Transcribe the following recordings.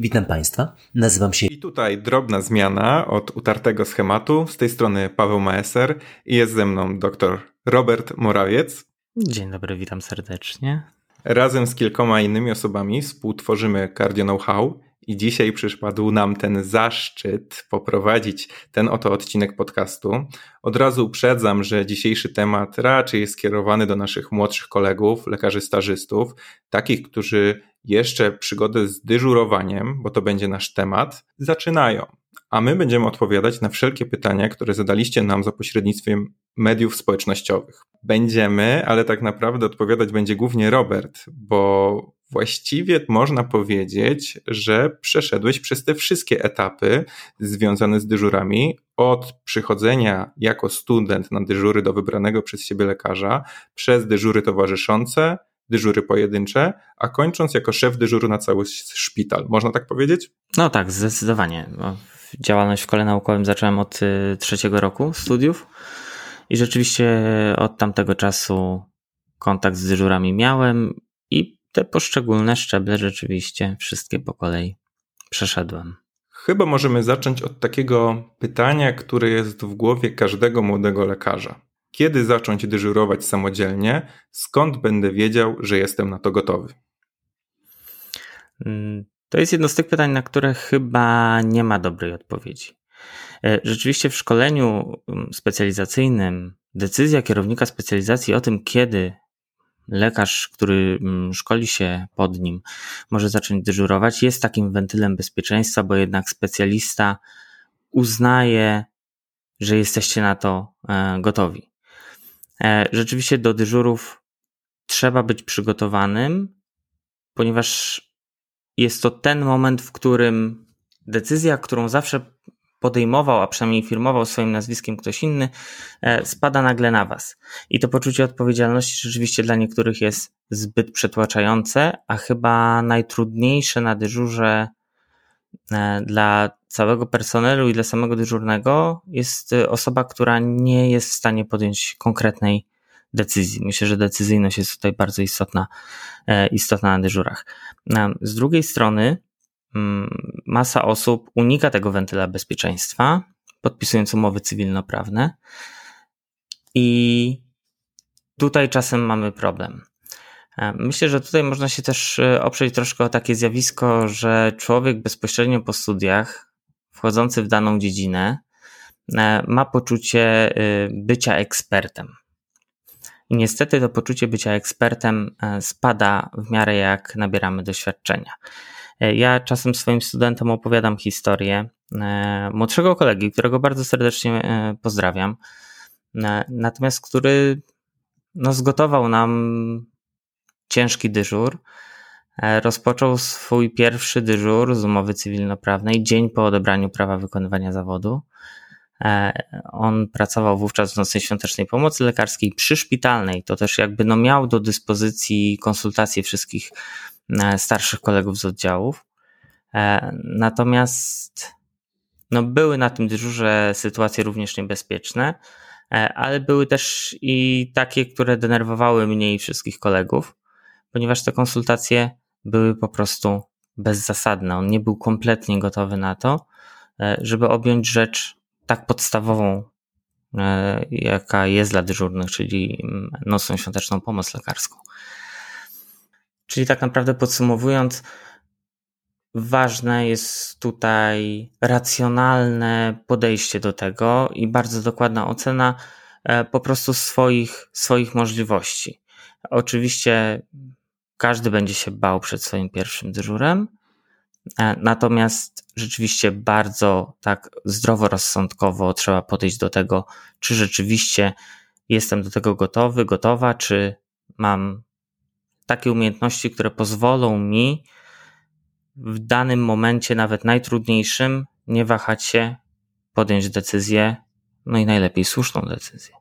Witam Państwa, nazywam się. I tutaj drobna zmiana od utartego schematu. Z tej strony Paweł Maeser i jest ze mną dr Robert Morawiec. Dzień dobry, witam serdecznie. Razem z kilkoma innymi osobami współtworzymy Cardio Know-how i dzisiaj przypadł nam ten zaszczyt poprowadzić ten oto odcinek podcastu. Od razu uprzedzam, że dzisiejszy temat raczej jest skierowany do naszych młodszych kolegów, lekarzy stażystów, takich, którzy jeszcze przygodę z dyżurowaniem, bo to będzie nasz temat, zaczynają. A my będziemy odpowiadać na wszelkie pytania, które zadaliście nam za pośrednictwem mediów społecznościowych. Będziemy, ale tak naprawdę odpowiadać będzie głównie Robert, bo właściwie można powiedzieć, że przeszedłeś przez te wszystkie etapy związane z dyżurami, od przychodzenia jako student na dyżury do wybranego przez siebie lekarza, przez dyżury towarzyszące, dyżury pojedyncze, a kończąc jako szef dyżuru na cały szpital. Można tak powiedzieć? No tak, zdecydowanie. Działalność w szkole naukowym zacząłem od y, trzeciego roku studiów i rzeczywiście od tamtego czasu kontakt z dyżurami miałem i te poszczególne szczeble rzeczywiście wszystkie po kolei przeszedłem. Chyba możemy zacząć od takiego pytania, które jest w głowie każdego młodego lekarza. Kiedy zacząć dyżurować samodzielnie? Skąd będę wiedział, że jestem na to gotowy? Mm, to jest jedno z tych pytań, na które chyba nie ma dobrej odpowiedzi. E, rzeczywiście w szkoleniu mm, specjalizacyjnym decyzja kierownika specjalizacji o tym, kiedy lekarz, który mm, szkoli się pod nim, może zacząć dyżurować, jest takim wentylem bezpieczeństwa, bo jednak specjalista uznaje, że jesteście na to e, gotowi. E, rzeczywiście do dyżurów trzeba być przygotowanym, ponieważ jest to ten moment, w którym decyzja, którą zawsze podejmował, a przynajmniej firmował swoim nazwiskiem ktoś inny, e, spada nagle na Was. I to poczucie odpowiedzialności rzeczywiście dla niektórych jest zbyt przetłaczające, a chyba najtrudniejsze na dyżurze dla całego personelu i dla samego dyżurnego jest osoba, która nie jest w stanie podjąć konkretnej decyzji. Myślę, że decyzyjność jest tutaj bardzo istotna, e, istotna na dyżurach. Z drugiej strony, mm, masa osób unika tego wentyla bezpieczeństwa, podpisując umowy cywilnoprawne, i tutaj czasem mamy problem. E, myślę, że tutaj można się też e, oprzeć troszkę o takie zjawisko, że człowiek bezpośrednio po studiach, wchodzący w daną dziedzinę, ma poczucie bycia ekspertem. I niestety to poczucie bycia ekspertem e, spada w miarę jak nabieramy doświadczenia. E, ja czasem swoim studentom opowiadam historię e, młodszego kolegi, którego bardzo serdecznie pozdrawiam, natomiast który no, zgotował nam ciężki dyżur. Rozpoczął swój pierwszy dyżur z umowy cywilnoprawnej dzień po odebraniu prawa wykonywania zawodu. E, on pracował wówczas w nocnej świątecznej pomocy lekarskiej przy szpitalnej. To też jakby no miał do dyspozycji konsultacje wszystkich e, starszych kolegów z oddziałów. E, natomiast no były na tym dyżurze sytuacje również niebezpieczne, ale były też i takie, które denerwowały mnie i wszystkich kolegów, ponieważ te konsultacje były po prostu bezzasadne. On nie był kompletnie gotowy na to, żeby objąć rzecz tak podstawową, e, jaka jest dla dyżurnych, czyli nocną świąteczną pomoc lekarską. Czyli tak naprawdę podsumowując, ważne jest tutaj racjonalne podejście do tego i bardzo dokładna ocena e, po prostu swoich, swoich możliwości. Oczywiście każdy będzie się bał przed swoim pierwszym dyżurem, E, natomiast rzeczywiście bardzo tak zdroworozsądkowo trzeba podejść do tego, czy rzeczywiście jestem do tego gotowy, gotowa, czy mam takie umiejętności, które pozwolą mi w danym momencie, nawet najtrudniejszym, nie wahać się, podjąć decyzję, no i najlepiej słuszną decyzję.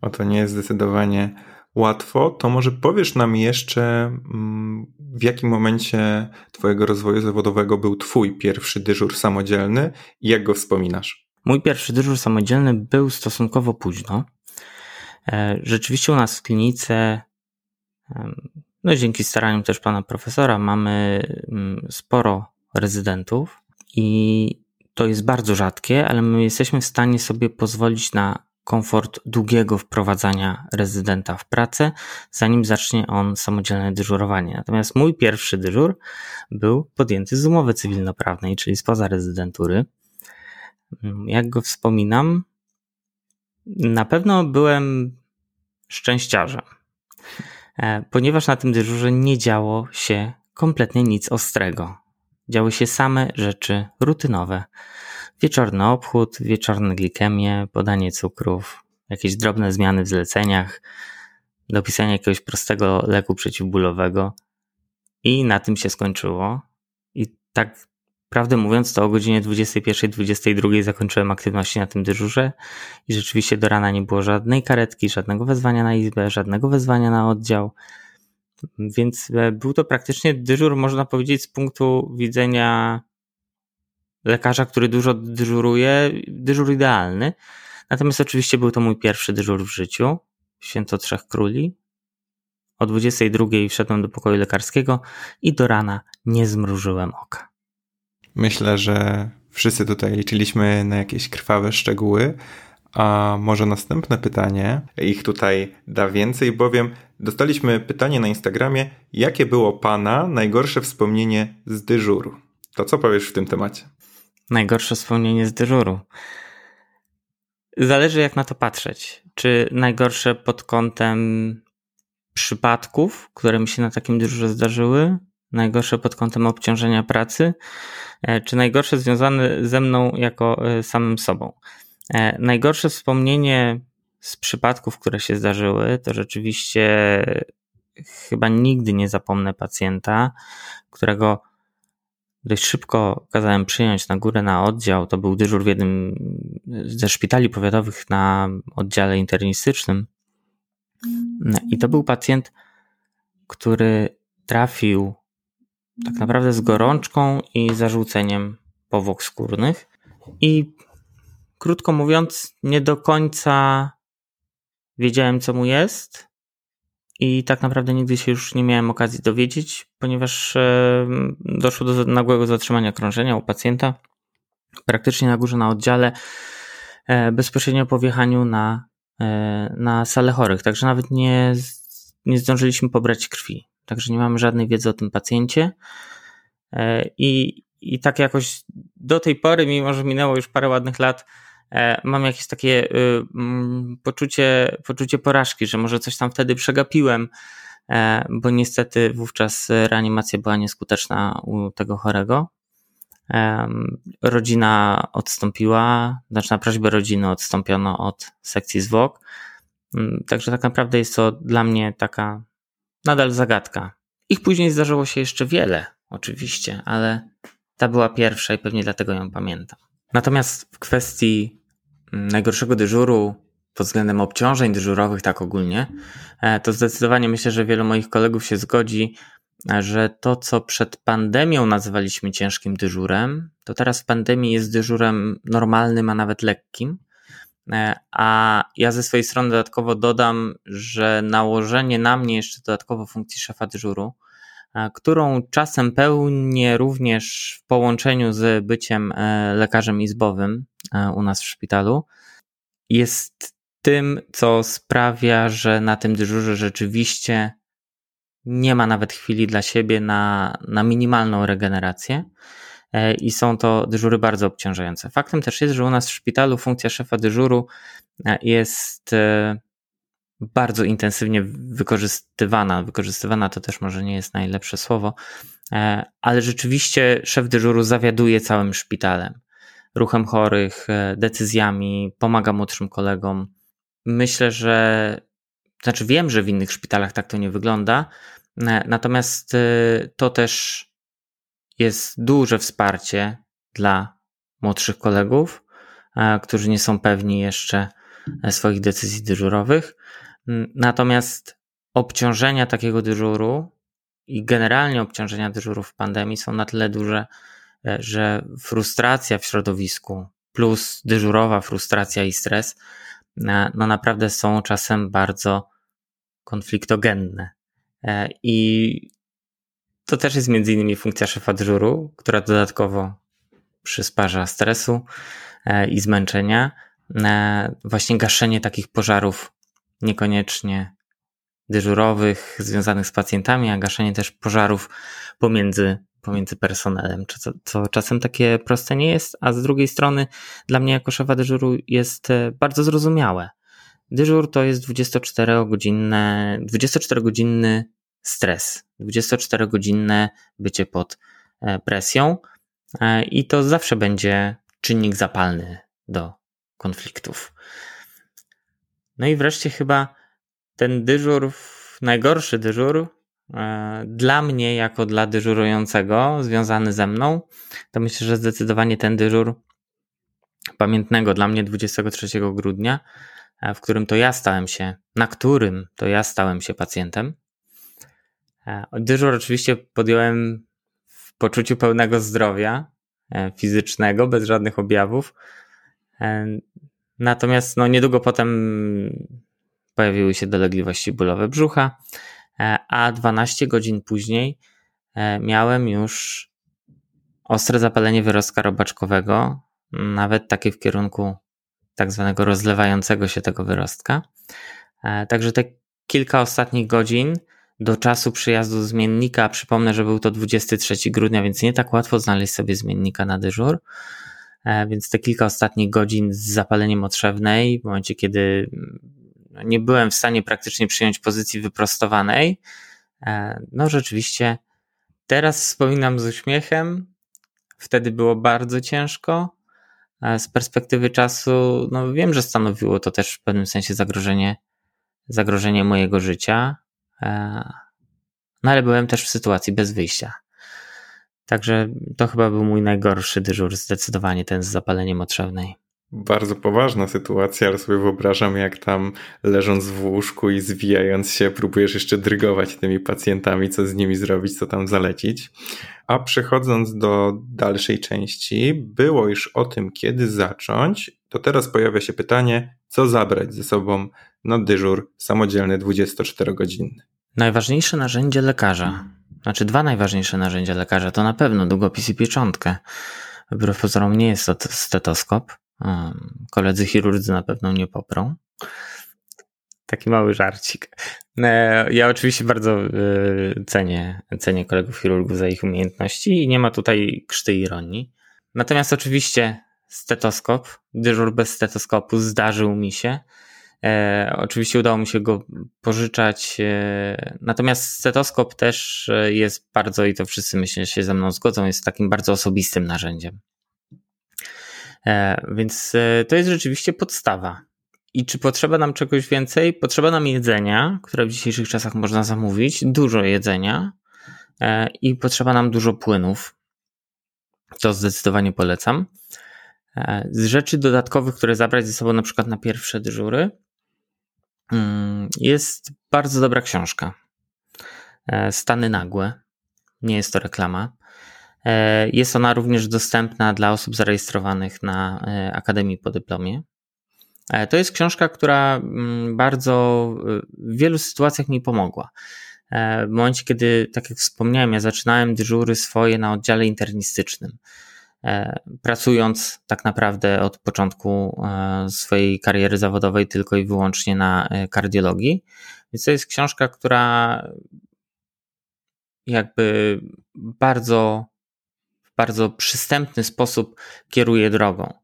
O to nie jest zdecydowanie łatwo, to może powiesz nam jeszcze, mm, w jakim momencie Twojego rozwoju zawodowego był Twój pierwszy dyżur samodzielny i jak go wspominasz? Mój pierwszy dyżur samodzielny był stosunkowo późno. E, rzeczywiście u nas w klinice, no dzięki staraniom też pana profesora, mamy mm, sporo rezydentów i to jest bardzo rzadkie, ale my jesteśmy w stanie sobie pozwolić na komfort długiego wprowadzania rezydenta w pracę, zanim zacznie on samodzielne dyżurowanie. Natomiast mój pierwszy dyżur był podjęty z umowy cywilnoprawnej, czyli spoza rezydentury. Jak go wspominam, na pewno byłem szczęściarzem, e, ponieważ na tym dyżurze nie działo się kompletnie nic ostrego. Działy się same rzeczy rutynowe. Wieczorny obchód, wieczorne glikemie, podanie cukrów, jakieś drobne zmiany w zleceniach, dopisanie jakiegoś prostego leku przeciwbólowego i na tym się skończyło. I tak prawdę mówiąc, to o godzinie 21-22 zakończyłem aktywności na tym dyżurze i rzeczywiście do rana nie było żadnej karetki, żadnego wezwania na izbę, żadnego wezwania na oddział. Więc e, był to praktycznie dyżur, można powiedzieć, z punktu widzenia lekarza, który dużo dyżuruje, dyżur idealny. Natomiast oczywiście był to mój pierwszy dyżur w życiu, święto Trzech Króli. O 22 wszedłem do pokoju lekarskiego i do rana nie zmrużyłem oka. Myślę, że wszyscy tutaj liczyliśmy na jakieś krwawe szczegóły. A może następne pytanie? Ich tutaj da więcej, bowiem dostaliśmy pytanie na Instagramie, jakie było Pana najgorsze wspomnienie z dyżuru? To co powiesz w tym temacie? Najgorsze wspomnienie z dyżuru. Zależy jak na to patrzeć. Czy najgorsze pod kątem przypadków, które mi się na takim dyżurze zdarzyły, najgorsze pod kątem obciążenia pracy, e, czy najgorsze związane ze mną jako e, samym sobą. E, najgorsze wspomnienie z przypadków, które się zdarzyły, to rzeczywiście chyba nigdy nie zapomnę pacjenta, którego dość szybko kazałem przyjąć na górę na oddział. To był dyżur w jednym ze szpitali powiatowych na oddziale internistycznym. I to był pacjent, który trafił tak naprawdę z gorączką i zarzuceniem powłok skórnych. I krótko mówiąc, nie do końca wiedziałem, co mu jest. I tak naprawdę nigdy się już nie miałem okazji dowiedzieć, ponieważ e, doszło do nagłego zatrzymania krążenia u pacjenta, praktycznie na górze na oddziale, e, bezpośrednio po wjechaniu na, e, na salę chorych. Także nawet nie, nie zdążyliśmy pobrać krwi. Także nie mamy żadnej wiedzy o tym pacjencie. I, I tak jakoś do tej pory, mimo że minęło już parę ładnych lat, mam jakieś takie y, mm, poczucie, poczucie porażki, że może coś tam wtedy przegapiłem, e, bo niestety wówczas reanimacja była nieskuteczna u tego chorego. Rodzina odstąpiła, znaczy na prośbę rodziny odstąpiono od sekcji zwłok. Mm, także tak naprawdę jest to dla mnie taka nadal zagadka. Ich później zdarzyło się jeszcze wiele, oczywiście, ale ta była pierwsza i pewnie dlatego ją pamiętam. Natomiast w kwestii najgorszego dyżuru pod względem obciążeń dyżurowych, tak ogólnie, e, to zdecydowanie myślę, że wielu moich kolegów się zgodzi, e, że to, co przed pandemią nazywaliśmy ciężkim dyżurem, to teraz w pandemii jest dyżurem normalnym, a nawet lekkim. E, a ja ze swojej strony dodatkowo dodam, że nałożenie na mnie jeszcze dodatkowo funkcji szefa dyżuru, którą czasem pełnię również w połączeniu z byciem lekarzem izbowym, u nas w szpitalu, jest tym, co sprawia, że na tym dyżurze rzeczywiście nie ma nawet chwili dla siebie na, na minimalną regenerację e, i są to dyżury bardzo obciążające. Faktem też jest, że u nas w szpitalu funkcja szefa dyżuru e, jest bardzo intensywnie wykorzystywana. Wykorzystywana to też może nie jest najlepsze słowo, ale rzeczywiście szef dyżuru zawiaduje całym szpitalem ruchem chorych, e, decyzjami, pomaga młodszym kolegom. Myślę, że, znaczy wiem, że w innych szpitalach tak to nie wygląda, e, natomiast e, to też jest duże wsparcie dla młodszych kolegów, którzy nie są pewni jeszcze swoich decyzji dyżurowych. Natomiast obciążenia takiego dyżuru i generalnie obciążenia dyżurów w pandemii są na tyle duże, że frustracja w środowisku plus dyżurowa frustracja i stres, e, no naprawdę są czasem bardzo konfliktogenne. E, I to też jest między innymi funkcja szefa dyżuru, która dodatkowo przysparza stresu e, i zmęczenia. E, właśnie gaszenie takich pożarów niekoniecznie dyżurowych, związanych z pacjentami, a gaszenie też pożarów pomiędzy, pomiędzy personelem, co, co czasem takie proste nie jest, a z drugiej strony dla mnie jako szefa dyżuru jest e, bardzo zrozumiałe. Dyżur to jest 24-godzinne, 24-godzinny stres, 24-godzinne bycie pod e, presją e, i to zawsze będzie czynnik zapalny do konfliktów. No i wreszcie chyba ten dyżur, najgorszy dyżur dla mnie, jako dla dyżurującego, związany ze mną, to myślę, że zdecydowanie ten dyżur pamiętnego dla mnie 23 grudnia, w którym to ja stałem się, na którym to ja stałem się pacjentem. E, dyżur oczywiście podjąłem w poczuciu pełnego zdrowia e, fizycznego, bez żadnych objawów. E, natomiast no, niedługo potem pojawiły się dolegliwości bólowe brzucha, a 12 godzin później miałem już ostre zapalenie wyrostka robaczkowego, nawet takie w kierunku tak zwanego rozlewającego się tego wyrostka. Także te kilka ostatnich godzin do czasu przyjazdu zmiennika, przypomnę, że był to 23 grudnia, więc nie tak łatwo znaleźć sobie zmiennika na dyżur. E, więc te kilka ostatnich godzin z zapaleniem otrzewnej, w momencie kiedy nie byłem w stanie praktycznie przyjąć pozycji wyprostowanej, e, no rzeczywiście teraz wspominam z uśmiechem. Wtedy było bardzo ciężko. Z perspektywy czasu, no wiem, że stanowiło to też w pewnym sensie zagrożenie, zagrożenie mojego życia, E, no ale byłem też w sytuacji bez wyjścia. Także to chyba był mój najgorszy dyżur, zdecydowanie ten z zapaleniem otrzewnej. Bardzo poważna sytuacja, ale sobie wyobrażam, jak tam leżąc w łóżku i zwijając się, próbujesz jeszcze drygować tymi pacjentami, co z nimi zrobić, co tam zalecić. A przechodząc do dalszej części, było już o tym, kiedy zacząć, to teraz pojawia się pytanie, co zabrać ze sobą na dyżur samodzielny 24-godzinny. Najważniejsze narzędzie lekarza, znaczy dwa najważniejsze narzędzia lekarza to na pewno długopis i pieczątkę. Wbrew pozorom nie jest to stetoskop. Koledzy chirurdzy na pewno nie poprą. Taki mały żarcik. E, ja oczywiście bardzo e, cenię, cenię kolegów chirurgów za ich umiejętności i nie ma tutaj krzty ironii. Natomiast oczywiście stetoskop, dyżur bez stetoskopu zdarzył mi się. E, oczywiście udało mi się go pożyczać. E, natomiast stetoskop też e, jest bardzo, i to wszyscy myślę się ze mną zgodzą, jest takim bardzo osobistym narzędziem. E, więc e, to jest rzeczywiście podstawa. I czy potrzeba nam czegoś więcej? Potrzeba nam jedzenia, które w dzisiejszych czasach można zamówić, dużo jedzenia e, i potrzeba nam dużo płynów. To zdecydowanie polecam. Z rzeczy dodatkowych, które zabrać ze sobą na przykład na pierwsze dyżury, mm, jest bardzo dobra książka. Stany nagłe. Nie jest to reklama. Jest ona również dostępna dla osób zarejestrowanych na Akademii po dyplomie. E, to jest książka, która mm, bardzo w wielu sytuacjach mi pomogła. E, w momencie, kiedy, tak jak wspomniałem, ja zaczynałem dyżury swoje na oddziale internistycznym, e, pracując tak naprawdę od początku swojej kariery zawodowej tylko i wyłącznie na kardiologii. Więc to jest książka, która jakby bardzo, bardzo przystępny sposób kieruje drogą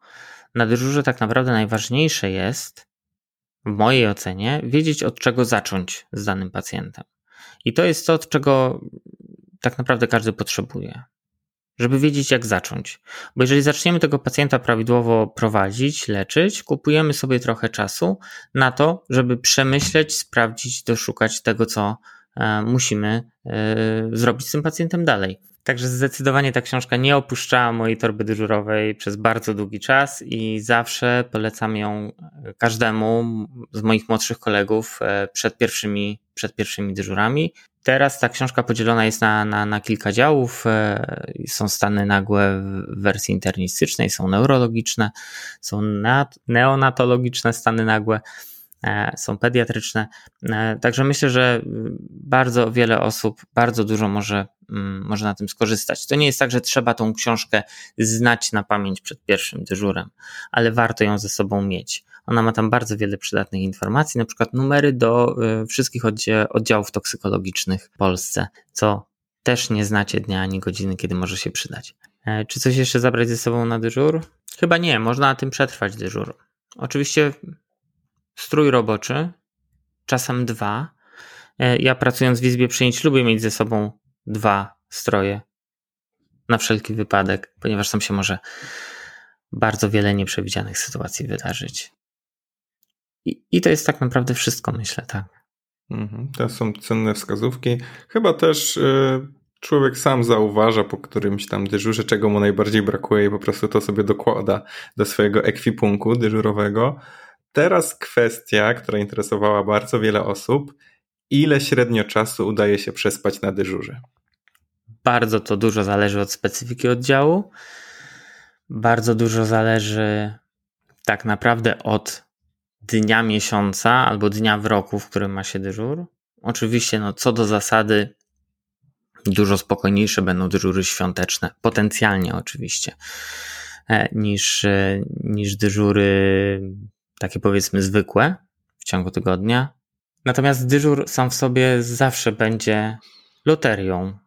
na dyżurze tak naprawdę najważniejsze jest, w mojej ocenie, wiedzieć od czego zacząć z danym pacjentem. I to jest to, od czego tak naprawdę każdy potrzebuje. Żeby wiedzieć, jak zacząć. Bo jeżeli zaczniemy tego pacjenta prawidłowo prowadzić, leczyć, kupujemy sobie trochę czasu na to, żeby przemyśleć, sprawdzić, doszukać tego, co e, musimy e, zrobić z tym pacjentem dalej. Także zdecydowanie ta książka nie opuszczała mojej torby dyżurowej przez bardzo długi czas i zawsze polecam ją każdemu z moich młodszych kolegów e, przed pierwszymi, przed pierwszymi dyżurami. Teraz ta książka podzielona jest na, na, na kilka działów. E, są stany nagłe w wersji internistycznej, są neurologiczne, są neonatologiczne stany nagłe. E, są pediatryczne. E, także myślę, że bardzo wiele osób bardzo dużo może, mm, może na tym skorzystać. To nie jest tak, że trzeba tą książkę znać na pamięć przed pierwszym dyżurem, ale warto ją ze sobą mieć. Ona ma tam bardzo wiele przydatnych informacji, na przykład numery do wszystkich oddziałów toksykologicznych w Polsce, co też nie znacie dnia ani godziny, kiedy może się przydać. E, czy coś jeszcze zabrać ze sobą na dyżur? Chyba nie, można na tym przetrwać dyżur. Oczywiście strój roboczy, czasem dwa. E, ja pracując w izbie przyjęć lubię mieć ze sobą dwa stroje na wszelki wypadek, ponieważ tam się może bardzo wiele nieprzewidzianych sytuacji wydarzyć. I, i to jest tak naprawdę wszystko, myślę, tak. Mhm, to są cenne wskazówki. Chyba też y, człowiek sam zauważa po którymś tam dyżurze, czego mu najbardziej brakuje i po prostu to sobie dokłada do swojego ekwipunku dyżurowego. Teraz kwestia, która interesowała bardzo wiele osób. Ile średnio czasu udaje się przespać na dyżurze? Bardzo to dużo zależy od specyfiki oddziału. Bardzo dużo zależy tak naprawdę od dnia miesiąca albo dnia w roku, w którym ma się dyżur. Oczywiście, no, co do zasady, dużo spokojniejsze będą dyżury świąteczne, potencjalnie oczywiście, e, niż, e, niż dyżury takie powiedzmy zwykłe w ciągu tygodnia. Natomiast dyżur sam w sobie zawsze będzie loterią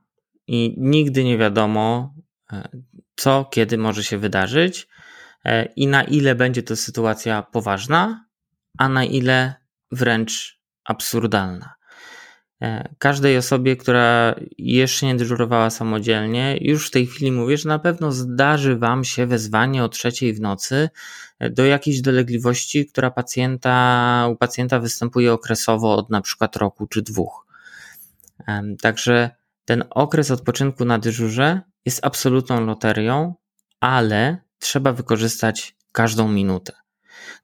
i nigdy nie wiadomo, e, co, kiedy może się wydarzyć i na ile będzie to sytuacja poważna, a na ile wręcz absurdalna. E, każdej osobie, która jeszcze nie dyżurowała samodzielnie, już w tej chwili mówię, że na pewno zdarzy Wam się wezwanie o trzeciej w nocy e, do jakiejś dolegliwości, która pacjenta, u pacjenta występuje okresowo od na przykład roku czy dwóch. E, także ten okres odpoczynku na dyżurze jest absolutną loterią, ale trzeba wykorzystać każdą minutę.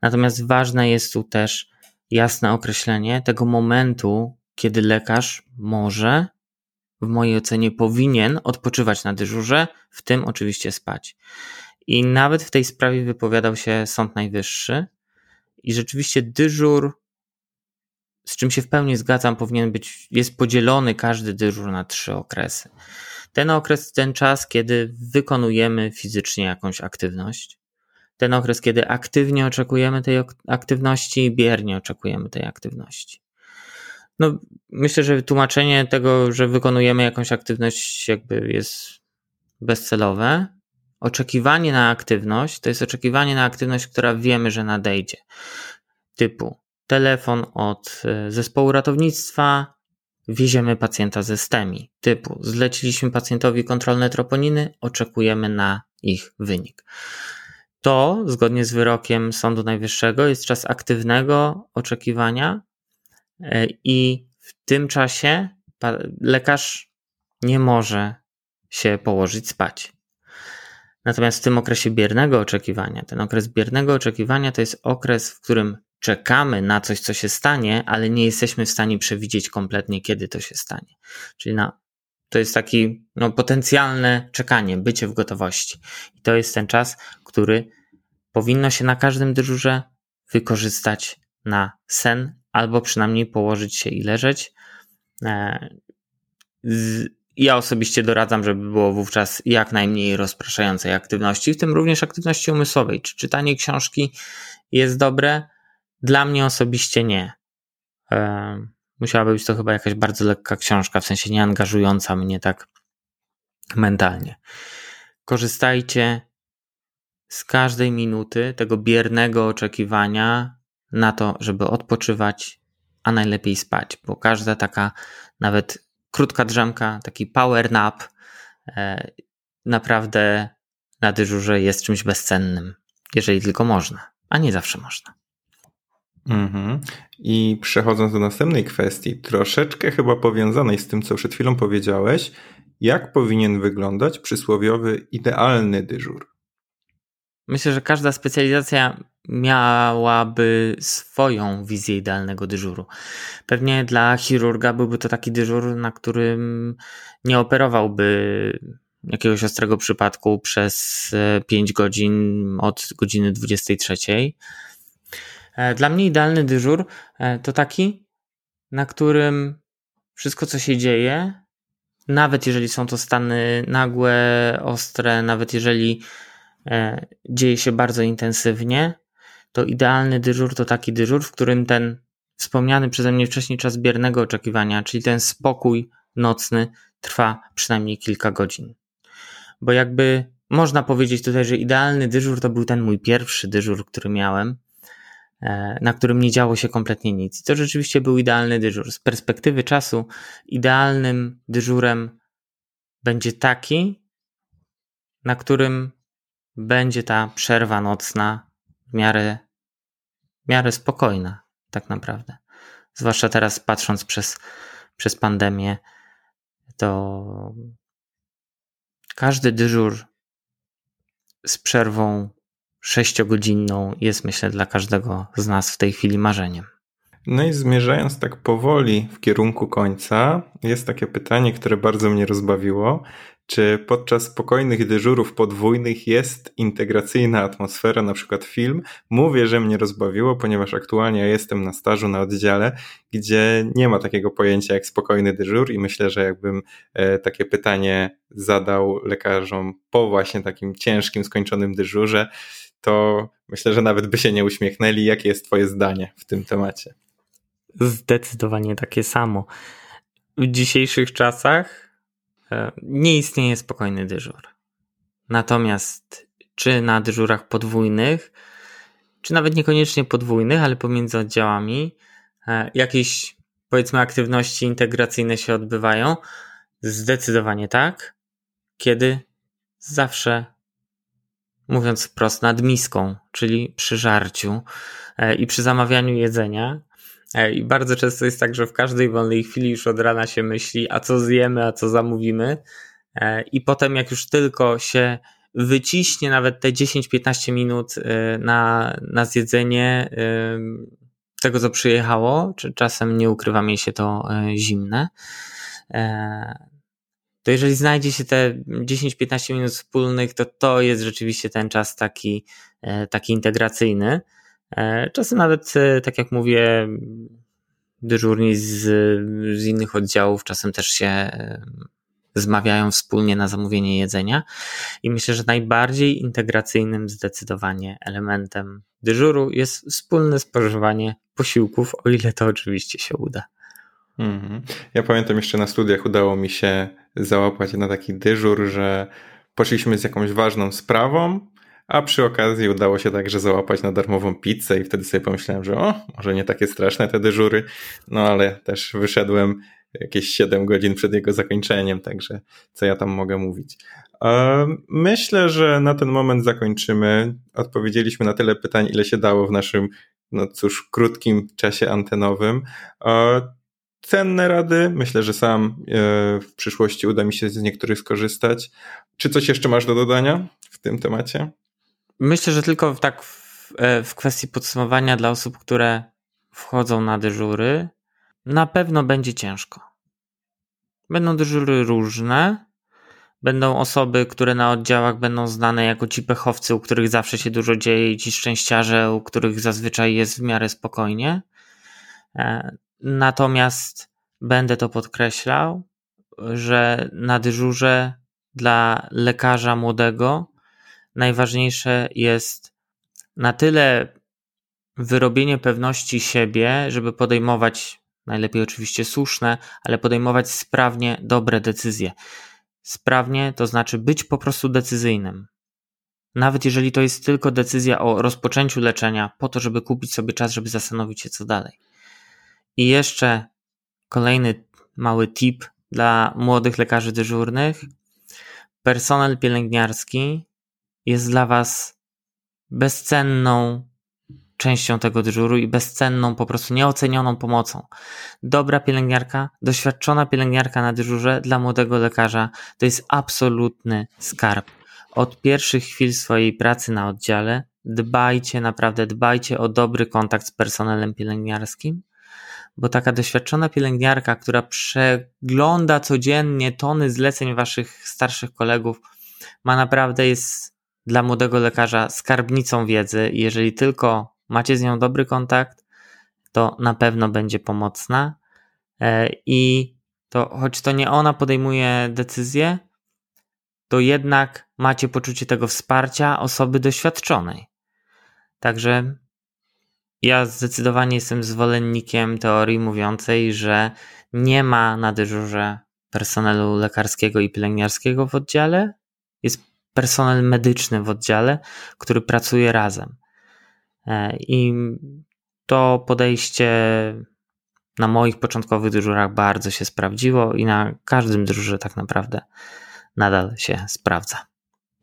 Natomiast ważne jest tu też jasne określenie tego momentu, kiedy lekarz może, w mojej ocenie powinien odpoczywać na dyżurze, w tym oczywiście spać. I nawet w tej sprawie wypowiadał się Sąd Najwyższy i rzeczywiście dyżur, z czym się w pełni zgadzam, powinien być, jest podzielony każdy dyżur na trzy okresy. Ten okres, ten czas, kiedy wykonujemy fizycznie jakąś aktywność, ten okres, kiedy aktywnie oczekujemy tej aktywności i biernie oczekujemy tej aktywności. No, myślę, że tłumaczenie tego, że wykonujemy jakąś aktywność, jakby jest bezcelowe. Oczekiwanie na aktywność to jest oczekiwanie na aktywność, która wiemy, że nadejdzie. Typu telefon od e, zespołu ratownictwa, wieziemy pacjenta ze STEMI. Typu zleciliśmy pacjentowi kontrolne troponiny, oczekujemy na ich wynik. To, zgodnie z wyrokiem Sądu Najwyższego, jest czas aktywnego oczekiwania i w tym czasie lekarz nie może się położyć spać. Natomiast w tym okresie biernego oczekiwania, ten okres biernego oczekiwania to jest okres, w którym czekamy na coś, co się stanie, ale nie jesteśmy w stanie przewidzieć kompletnie, kiedy to się stanie. Czyli na, to jest taki no, potencjalne czekanie, bycie w gotowości. I to jest ten czas, który powinno się na każdym dyżurze wykorzystać na sen, albo przynajmniej położyć się i leżeć. E, ja osobiście doradzam, żeby było wówczas jak najmniej rozpraszającej aktywności, w tym również aktywności umysłowej. Czy czytanie książki jest dobre? Dla mnie osobiście nie. E, musiałaby być to chyba jakaś bardzo lekka książka, w sensie nie angażująca mnie tak mentalnie. Korzystajcie z każdej minuty tego biernego oczekiwania na to, żeby odpoczywać, a najlepiej spać, bo każda taka nawet krótka drzemka, taki power nap e, naprawdę na dyżurze jest czymś bezcennym, jeżeli tylko można, a nie zawsze można. Mhm. I przechodząc do następnej kwestii, troszeczkę chyba powiązanej z tym, co przed chwilą powiedziałeś, jak powinien wyglądać przysłowiowy idealny dyżur? Myślę, że każda specjalizacja miałaby swoją wizję idealnego dyżuru. Pewnie dla chirurga byłby to taki dyżur, na którym nie operowałby jakiegoś ostrego przypadku przez 5 e, godzin od godziny 23. E, dla mnie idealny dyżur e, to taki, na którym wszystko, co się dzieje, nawet jeżeli są to stany nagłe, ostre, nawet jeżeli dzieje się bardzo intensywnie, to idealny dyżur to taki dyżur, w którym ten wspomniany przeze mnie wcześniej czas biernego oczekiwania, czyli ten spokój nocny, trwa przynajmniej kilka godzin. Bo jakby można powiedzieć tutaj, że idealny dyżur to był ten mój pierwszy dyżur, który miałem, e, na którym nie działo się kompletnie nic. I to rzeczywiście był idealny dyżur. Z perspektywy czasu, idealnym dyżurem będzie taki, na którym będzie ta przerwa nocna w miarę, miarę spokojna, tak naprawdę. Zwłaszcza teraz patrząc przez, przez pandemię, to każdy dyżur z przerwą sześciogodzinną jest, myślę, dla każdego z nas w tej chwili marzeniem. No i zmierzając tak powoli w kierunku końca, jest takie pytanie, które bardzo mnie rozbawiło. Czy podczas spokojnych dyżurów podwójnych jest integracyjna atmosfera, na przykład film? Mówię, że mnie rozbawiło, ponieważ aktualnie jestem na stażu na oddziale, gdzie nie ma takiego pojęcia jak spokojny dyżur i myślę, że jakbym e, takie pytanie zadał lekarzom po właśnie takim ciężkim, skończonym dyżurze, to myślę, że nawet by się nie uśmiechnęli. Jakie jest Twoje zdanie w tym temacie? Zdecydowanie takie samo. W dzisiejszych czasach nie istnieje spokojny dyżur. Natomiast czy na dyżurach podwójnych, czy nawet niekoniecznie podwójnych, ale pomiędzy oddziałami, e, jakieś powiedzmy aktywności integracyjne się odbywają? Zdecydowanie tak. Kiedy? Zawsze, mówiąc wprost, nad miską, czyli przy żarciu e, i przy zamawianiu jedzenia, E, I bardzo często jest tak, że w każdej wolnej chwili już od rana się myśli, a co zjemy, a co zamówimy. E, I potem, jak już tylko się wyciśnie nawet te 10-15 minut e, na, na zjedzenie tego, co przyjechało, czy czasem nie ukrywa mi się to zimne, to jeżeli znajdzie się te 10-15 minut wspólnych, to to jest rzeczywiście ten czas taki, taki integracyjny. E, czasem nawet, e, tak jak mówię, dyżurni z, z innych oddziałów czasem też się e, zmawiają wspólnie na zamówienie jedzenia. I myślę, że najbardziej integracyjnym zdecydowanie elementem dyżuru jest wspólne spożywanie posiłków, o ile to oczywiście się uda. Mhm. Ja pamiętam jeszcze na studiach udało mi się załapać na taki dyżur, że poszliśmy z jakąś ważną sprawą, a przy okazji udało się także załapać na darmową pizzę i wtedy sobie pomyślałem, że o, może nie takie straszne te dyżury, no ale też wyszedłem jakieś 7 godzin przed jego zakończeniem, także co ja tam mogę mówić. Myślę, że na ten moment zakończymy. Odpowiedzieliśmy na tyle pytań, ile się dało w naszym, no cóż, krótkim czasie antenowym. Cenne rady, myślę, że sam e, w przyszłości uda mi się z niektórych skorzystać. Czy coś jeszcze masz do dodania w tym temacie? Myślę, że tylko tak w, e, w kwestii podsumowania dla osób, które wchodzą na dyżury, na pewno będzie ciężko. Będą dyżury różne. Będą osoby, które na oddziałach będą znane jako ci pechowcy, u których zawsze się dużo dzieje, i ci szczęściarze, u których zazwyczaj jest w miarę spokojnie. E, natomiast będę to podkreślał, że na dyżurze dla lekarza młodego najważniejsze jest na tyle wyrobienie pewności siebie, żeby podejmować, najlepiej oczywiście słuszne, ale podejmować sprawnie dobre decyzje. Sprawnie to znaczy być po prostu decyzyjnym. Nawet jeżeli to jest tylko decyzja o rozpoczęciu leczenia, po to, żeby kupić sobie czas, żeby zastanowić się, co dalej. I jeszcze kolejny mały tip dla młodych lekarzy dyżurnych. Personel pielęgniarski jest dla Was bezcenną częścią tego dyżuru i bezcenną, po prostu nieocenioną pomocą. Dobra pielęgniarka, doświadczona pielęgniarka na dyżurze dla młodego lekarza to jest absolutny skarb. Od pierwszych chwil swojej pracy na oddziale dbajcie, naprawdę dbajcie o dobry kontakt z personelem pielęgniarskim, bo taka doświadczona pielęgniarka, która przegląda codziennie tony zleceń waszych starszych kolegów, ma naprawdę jest dla młodego lekarza skarbnicą wiedzy. Jeżeli tylko macie z nią dobry kontakt, to na pewno będzie pomocna e, i to choć to nie ona podejmuje decyzję, to jednak macie poczucie tego wsparcia osoby doświadczonej. Także ja zdecydowanie jestem zwolennikiem teorii mówiącej, że nie ma na dyżurze personelu lekarskiego i pielęgniarskiego w oddziale. Jest personel medyczny w oddziale, który pracuje razem. E, I to podejście na moich początkowych dyżurach bardzo się sprawdziło i na każdym dyżurze tak naprawdę nadal się sprawdza.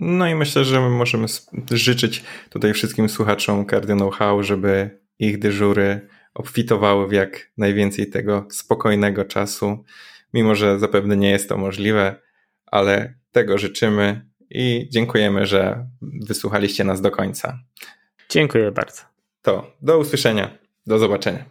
No i myślę, że my możemy życzyć tutaj wszystkim słuchaczom Cardio Know-how, żeby ich dyżury obfitowały w jak najwięcej tego spokojnego czasu, mimo że zapewne nie jest to możliwe, ale tego życzymy i dziękujemy, że wysłuchaliście nas do końca. Dziękuję bardzo. To do usłyszenia, do zobaczenia.